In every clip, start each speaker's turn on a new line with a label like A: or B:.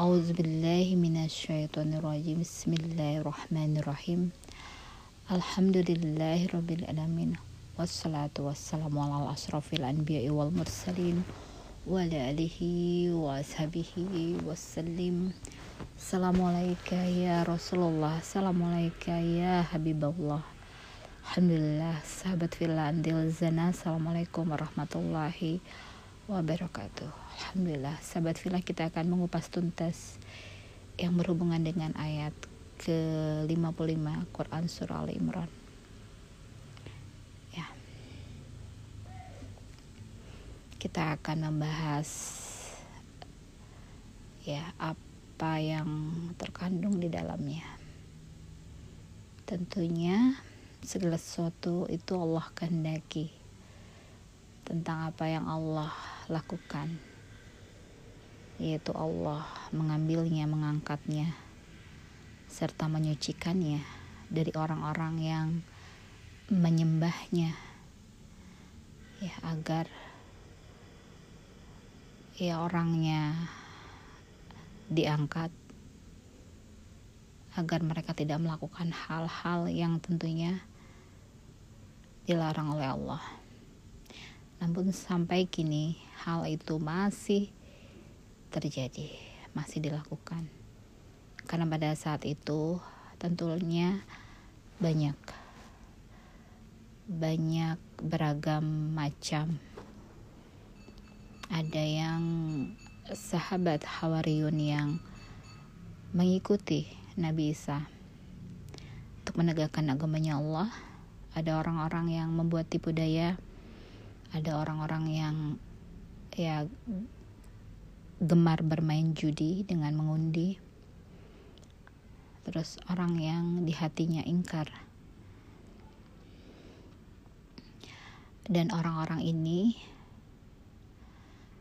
A: A'udzu billahi minasyaitonir rajim. Bismillahirrahmanirrahim. Alhamdulillahi rabbil alamin. Wassalatu wassalamu ala asrafil anbiya'i wal mursalin ya Rasulullah. Assalamualaikum ya Habibullah. Alhamdulillah sahabat fillah andil zana. Warahmatullahi wabarakatuh. Alhamdulillah, sahabat filah kita akan mengupas tuntas yang berhubungan dengan ayat ke-55 Quran Surah Al Imran. Ya. Kita akan membahas ya apa yang terkandung di dalamnya. Tentunya segala sesuatu itu Allah kehendaki tentang apa yang Allah lakukan. Yaitu Allah mengambilnya, mengangkatnya, serta menyucikannya dari orang-orang yang menyembahnya, ya agar ya orangnya diangkat. Agar mereka tidak melakukan hal-hal yang tentunya dilarang oleh Allah. Namun sampai kini hal itu masih terjadi, masih dilakukan. Karena pada saat itu tentunya banyak banyak beragam macam. Ada yang sahabat Hawariun yang mengikuti Nabi Isa untuk menegakkan agamanya Allah. Ada orang-orang yang membuat tipu daya. Ada orang-orang yang ya gemar bermain judi dengan mengundi. Terus orang yang di hatinya ingkar. Dan orang-orang ini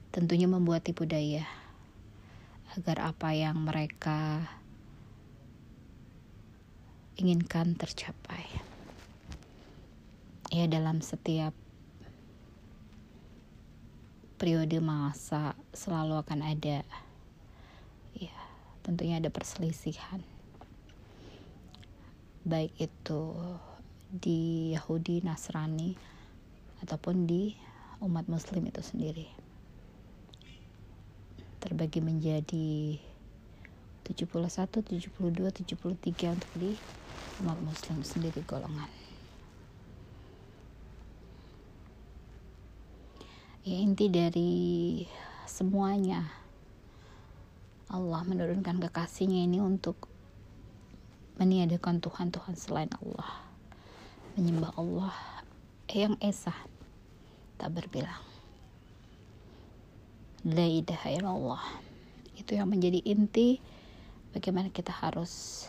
A: tentunya membuat tipu daya agar apa yang mereka inginkan tercapai. Ya dalam setiap periode masa selalu akan ada. Ya tentunya ada perselisihan. Baik itu di Yahudi Nasrani ataupun di umat muslim itu sendiri. Terbagi menjadi 71, 72, 73 untuk di umat muslim sendiri golongan ya inti dari semuanya. Allah menurunkan kekasihnya ini untuk meniadakan Tuhan-Tuhan selain Allah. Menyembah Allah yang esa tak berbilang. La ilaha illallah. Itu yang menjadi inti bagaimana kita harus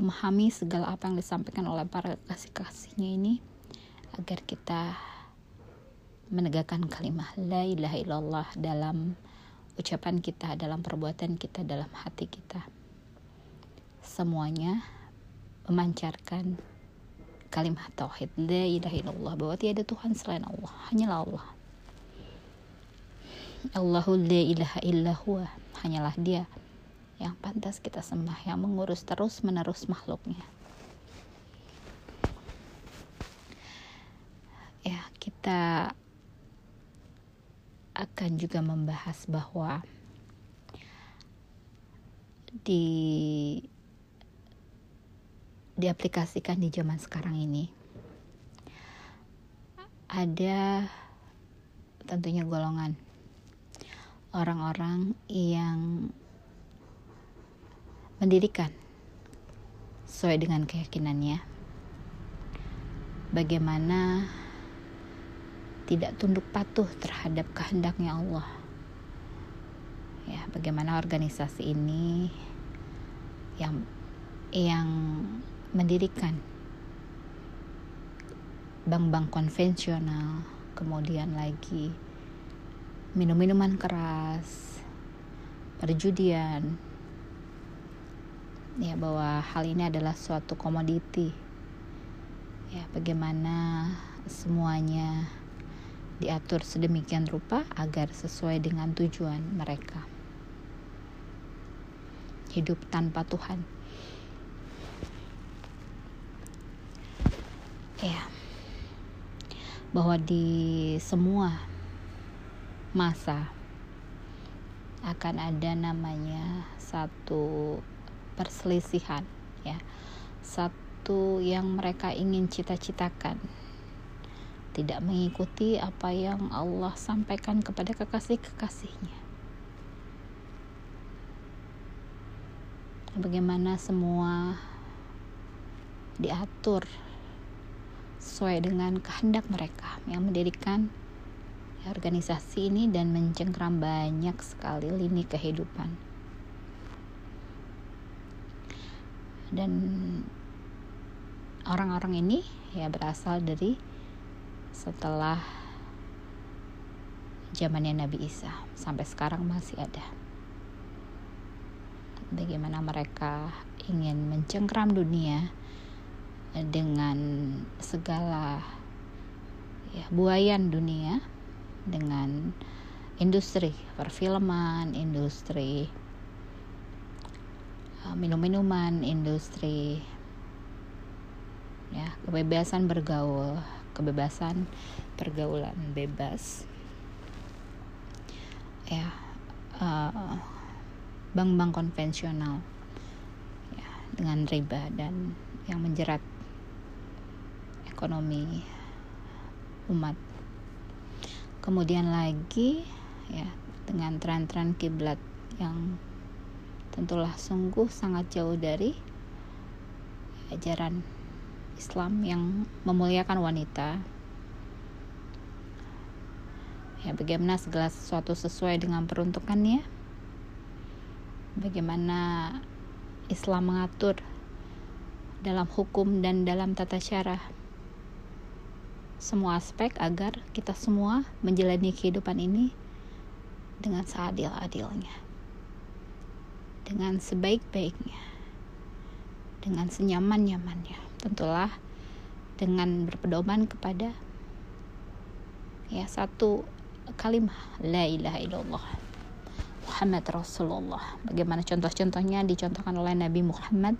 A: memahami segala apa yang disampaikan oleh para kasih-kasihnya ini agar kita menegakkan kalimat la ilaha illallah dalam ucapan kita, dalam perbuatan kita, dalam hati kita. Semuanya memancarkan kalimat tauhid la ilaha illallah bahwa tiada Tuhan selain Allah, hanyalah Allah. Allahu la ilaha illahu hanyalah Dia yang pantas kita sembah, yang mengurus terus menerus makhluknya. Ya, kita akan juga membahas bahwa di diaplikasikan di zaman sekarang ini. Ada tentunya golongan orang-orang yang mendirikan sesuai dengan keyakinannya. Bagaimana tidak tunduk patuh terhadap kehendaknya Allah. Ya, bagaimana organisasi ini yang yang mendirikan bank-bank konvensional, kemudian lagi minum-minuman keras, perjudian, ya bahwa hal ini adalah suatu komoditi ya bagaimana semuanya diatur sedemikian rupa agar sesuai dengan tujuan mereka. hidup tanpa Tuhan. Ya, bahwa di semua masa akan ada namanya satu perselisihan ya satu yang mereka ingin cita-citakan tidak mengikuti apa yang Allah sampaikan kepada kekasih-kekasihnya bagaimana semua diatur sesuai dengan kehendak mereka yang mendirikan organisasi ini dan mencengkram banyak sekali lini kehidupan. Dan orang-orang ini ya berasal dari setelah zamannya Nabi Isa sampai sekarang masih ada. Bagaimana mereka ingin mencengkram dunia dengan segala ya buayan dunia dengan industri perfilman, industri uh, minum-minuman, industri ya kebebasan bergaul, kebebasan pergaulan bebas, ya uh, bank-bank konvensional ya dengan riba dan yang menjerat ekonomi umat. Kemudian lagi ya dengan tren-tren kiblat yang tentulah sungguh sangat jauh dari ajaran Islam yang memuliakan wanita ya bagaimana segala sesuatu sesuai dengan peruntukannya bagaimana Islam mengatur dalam hukum dan dalam tata cara semua aspek agar kita semua menjalani kehidupan ini dengan seadil-adilnya, dengan sebaik-baiknya, dengan senyaman-nyamannya. Tentulah dengan berpedoman kepada ya satu kalimat la ilaha illallah Muhammad Rasulullah. Bagaimana contoh-contohnya dicontohkan oleh Nabi Muhammad,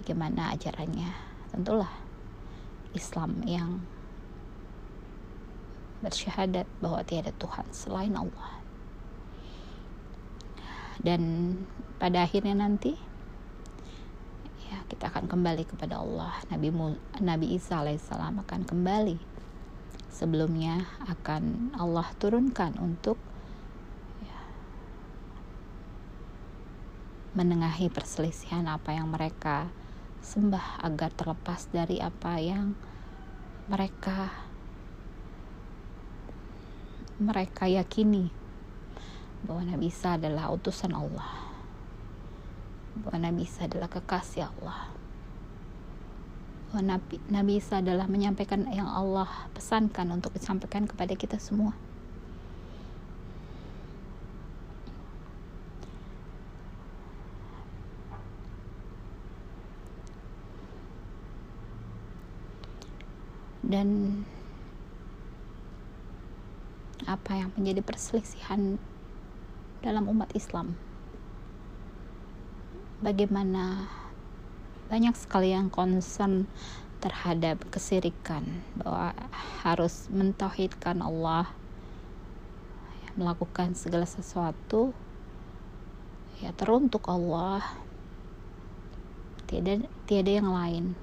A: bagaimana ajarannya. Tentulah Islam yang bersyahadat bahwa tiada Tuhan selain Allah dan pada akhirnya nanti ya kita akan kembali kepada Allah. Nabi Nabi Isa alaihissalam akan kembali. Sebelumnya akan Allah turunkan untuk ya, menengahi perselisihan apa yang mereka sembah agar terlepas dari apa yang mereka mereka yakini bahwa Nabi Isa adalah utusan Allah bahwa Nabi Isa adalah kekasih Allah bahwa Nabi, Nabi Isa adalah menyampaikan yang Allah pesankan untuk disampaikan kepada kita semua dan apa yang menjadi perselisihan dalam umat Islam. Bagaimana banyak sekali yang concern terhadap kesirikan bahwa harus mentauhidkan Allah melakukan segala sesuatu ya teruntuk Allah. Tiada tiada yang lain.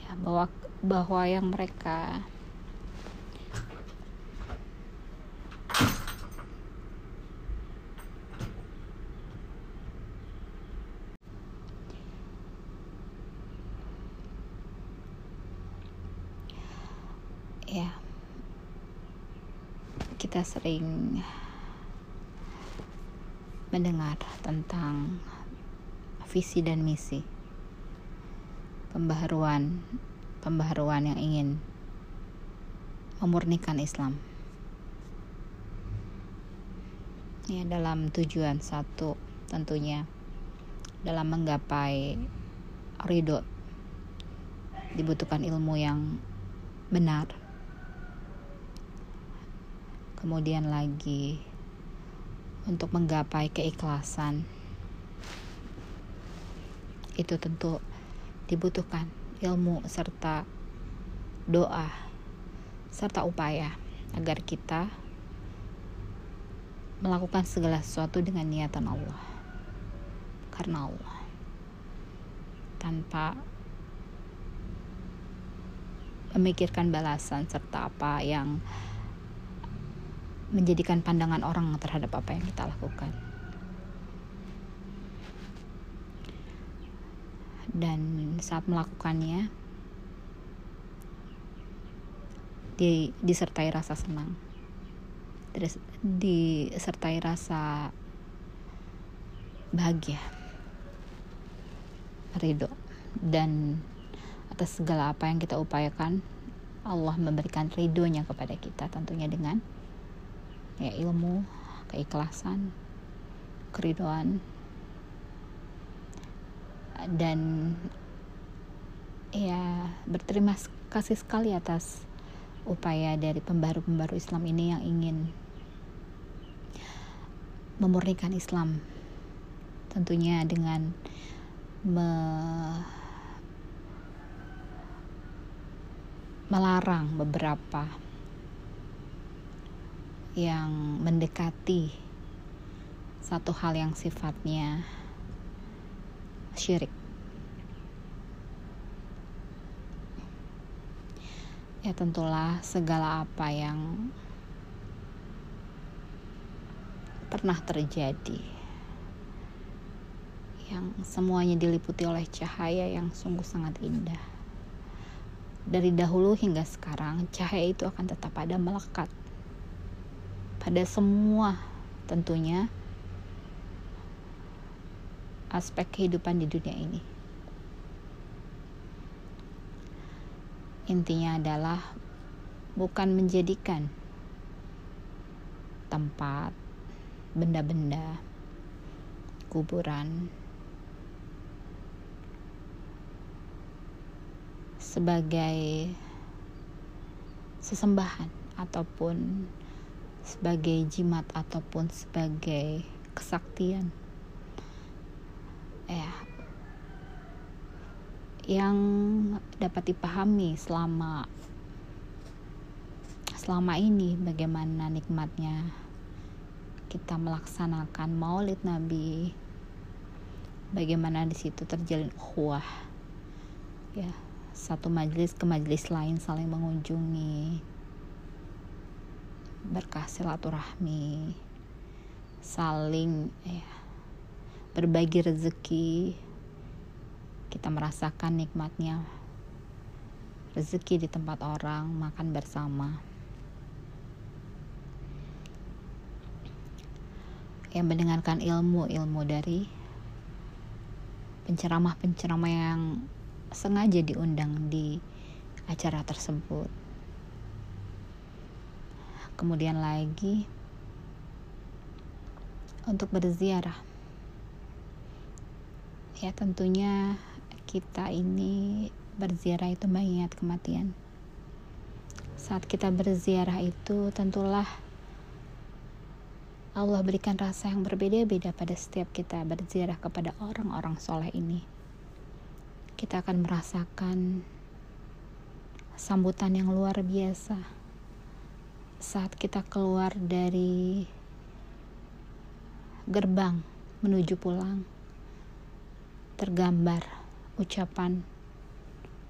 A: Ya bahwa bahwa yang mereka ya. Kita sering mendengar tentang visi dan misi. Pembaharuan pembaharuan yang ingin memurnikan Islam. Ya dalam tujuan satu tentunya dalam menggapai ridho dibutuhkan ilmu yang benar kemudian lagi untuk menggapai keikhlasan. Itu tentu dibutuhkan ilmu serta doa serta upaya agar kita melakukan segala sesuatu dengan niatan Allah. Karena Allah. Tanpa memikirkan balasan serta apa yang menjadikan pandangan orang terhadap apa yang kita lakukan. Dan saat melakukannya di, disertai rasa senang. Disertai rasa bahagia ridho dan atas segala apa yang kita upayakan Allah memberikan ridhonya kepada kita tentunya dengan ya ilmu keikhlasan keridoan. Dan ya berterima kasih sekali atas upaya dari pembaru-pembaru Islam ini yang ingin memurnikan Islam. Tentunya dengan me melarang beberapa yang mendekati satu hal yang sifatnya syirik. Ya tentulah segala apa yang pernah terjadi yang semuanya diliputi oleh cahaya yang sungguh sangat indah dari dahulu hingga sekarang cahaya itu akan tetap ada melekat pada semua tentunya aspek kehidupan di dunia ini. Intinya adalah bukan menjadikan tempat benda-benda, kuburan, sebagai sesembahan ataupun sebagai jimat ataupun sebagai kesaktian. Ya. Yang dapat dipahami selama selama ini bagaimana nikmatnya kita melaksanakan Maulid Nabi bagaimana di situ terjalin ukhuwah ya. Satu majelis ke majelis lain saling mengunjungi berkah silaturahmi saling ya, berbagi rezeki kita merasakan nikmatnya rezeki di tempat orang makan bersama yang mendengarkan ilmu-ilmu dari penceramah-penceramah yang sengaja diundang di acara tersebut. Kemudian lagi untuk berziarah. Ya tentunya kita ini berziarah itu mengingat kematian. Saat kita berziarah itu tentulah Allah berikan rasa yang berbeda-beda pada setiap kita berziarah kepada orang-orang soleh ini. Kita akan merasakan sambutan yang luar biasa saat kita keluar dari gerbang menuju pulang. Tergambar ucapan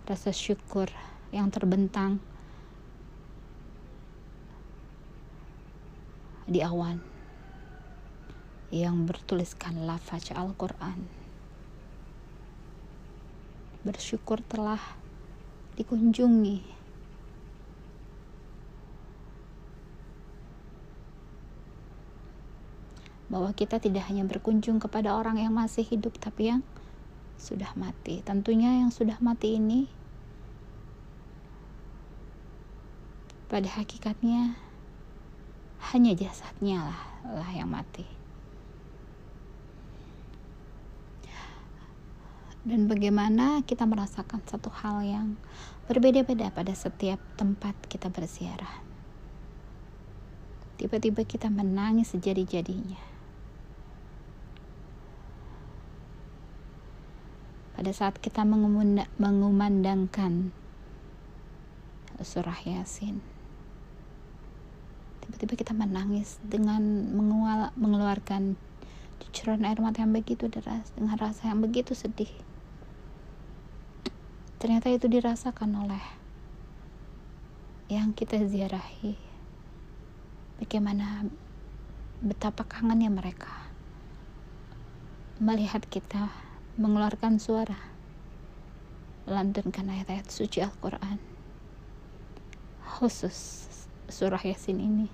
A: rasa syukur yang terbentang di awan yang bertuliskan lafaz Al-Quran. Bersyukur telah dikunjungi bahwa kita tidak hanya berkunjung kepada orang yang masih hidup tapi yang sudah mati. Tentunya yang sudah mati ini pada hakikatnya hanya jasadnya lah, lah yang mati. dan bagaimana kita merasakan satu hal yang berbeda-beda pada setiap tempat kita berziarah. Tiba-tiba kita menangis sejadi-jadinya. Pada saat kita mengumandangkan surah Yasin. Tiba-tiba kita menangis dengan mengeluarkan cucuran air mata yang begitu deras dengan rasa yang begitu sedih. Ternyata itu dirasakan oleh yang kita ziarahi. Bagaimana betapa kangennya mereka melihat kita mengeluarkan suara. Melantunkan ayat-ayat suci Al-Quran. Khusus surah Yasin ini.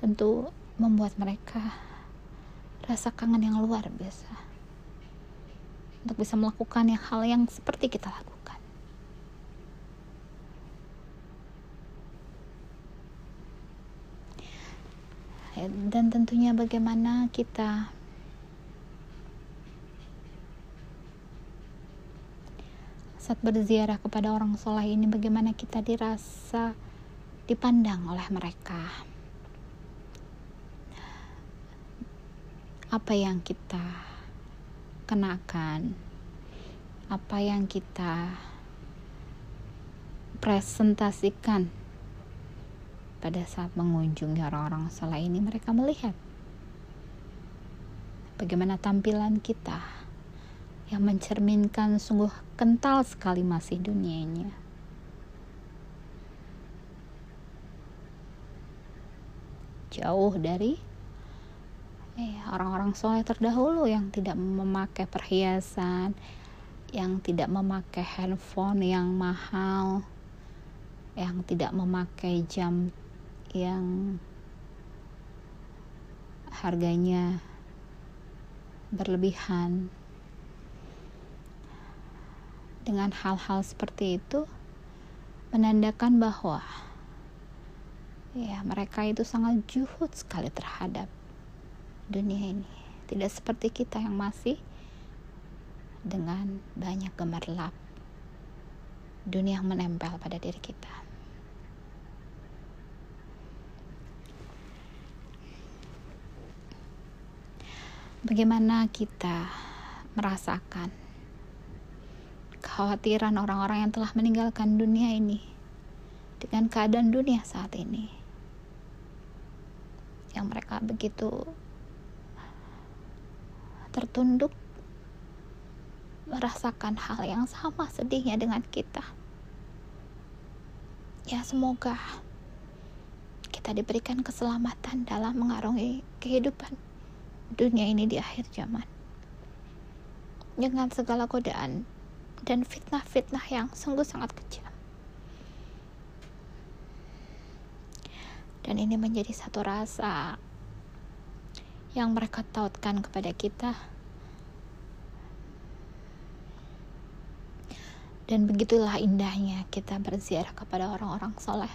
A: Tentu membuat mereka rasa kangen yang luar biasa. Untuk bisa melakukan yang hal yang seperti kita lakukan. Dan tentunya bagaimana kita saat berziarah kepada orang soleh ini bagaimana kita dirasa dipandang oleh mereka? Apa yang kita kenakan? Apa yang kita presentasikan pada saat mengunjungi orang-orang soleh ini mereka melihat? Bagaimana tampilan kita yang mencerminkan sungguh kental sekali masih dunianya. Jauh dari eh, orang-orang soleh terdahulu yang tidak memakai perhiasan, yang tidak memakai handphone yang mahal, yang tidak memakai jam yang harganya berlebihan dengan hal-hal seperti itu menandakan bahwa ya mereka itu sangat juhud sekali terhadap dunia ini. Tidak seperti kita yang masih dengan banyak gemerlap dunia yang menempel pada diri kita. Bagaimana kita merasakan kekhawatiran orang-orang yang telah meninggalkan dunia ini dengan keadaan dunia saat ini. Yang mereka begitu tertunduk merasakan hal yang sama sedihnya dengan kita. Ya semoga kita diberikan keselamatan dalam mengarungi kehidupan dunia ini di akhir zaman. Dengan segala godaan dan fitnah-fitnah yang sungguh sangat kejam. Dan ini menjadi satu rasa yang mereka tautkan kepada kita. Dan begitulah indahnya kita berziarah kepada orang-orang soleh.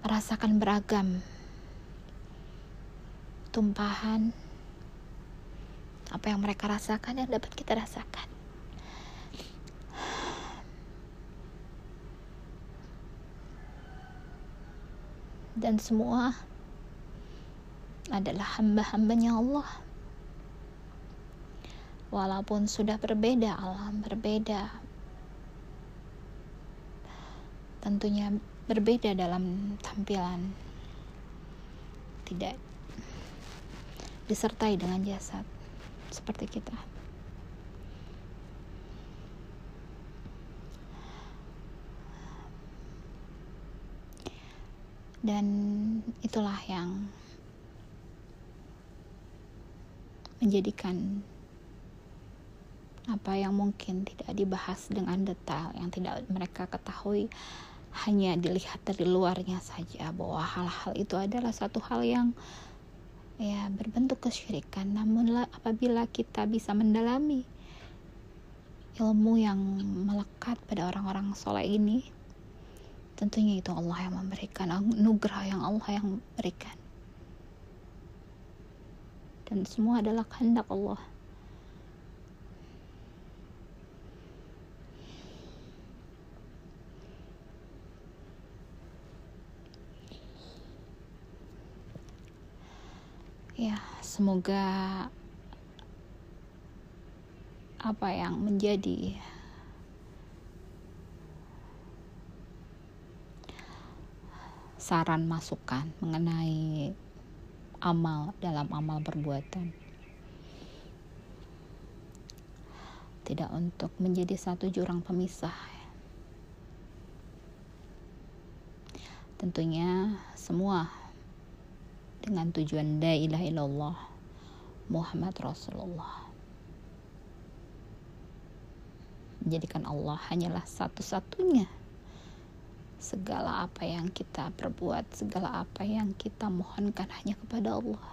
A: Merasakan beragam tumpahan apa yang mereka rasakan yang dapat kita rasakan. Dan semua adalah hamba-hambanya Allah. Walaupun sudah berbeda alam, berbeda tentunya berbeda dalam tampilan tidak disertai dengan jasad seperti kita. Dan itulah yang menjadikan apa yang mungkin tidak dibahas dengan detail, yang tidak mereka ketahui hanya dilihat dari luarnya saja bahwa hal-hal itu adalah satu hal yang ya berbentuk kesyirikan. Namun apabila kita bisa mendalami ilmu yang melekat pada orang-orang soleh ini tentunya itu Allah yang memberikan anugerah yang Allah yang berikan. Dan semua adalah kehendak Allah ya semoga apa yang menjadi saran masukan mengenai amal dalam amal perbuatan tidak untuk menjadi satu jurang pemisah. Tentunya semua dengan tujuan la ilaha illallah Muhammad Rasulullah. Menjadikan Allah hanyalah satu-satunya segala apa yang kita perbuat segala apa yang kita mohonkan hanya kepada Allah.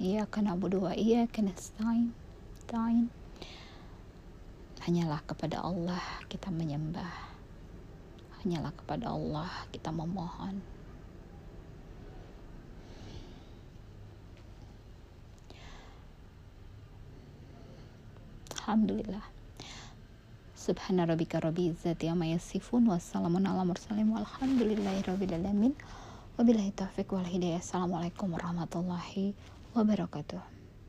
A: Iya karena berdua iya karena stain stain hanyalah kepada Allah kita menyembah. Hanyalah kepada Allah kita memohon Alhamdulillah. Subhana rabbika rabbi izzati amma yasifun wassalamun ala mursalin walhamdulillahi rabbil alamin. Wabillahi taufiq wal hidayah. Assalamualaikum warahmatullahi wabarakatuh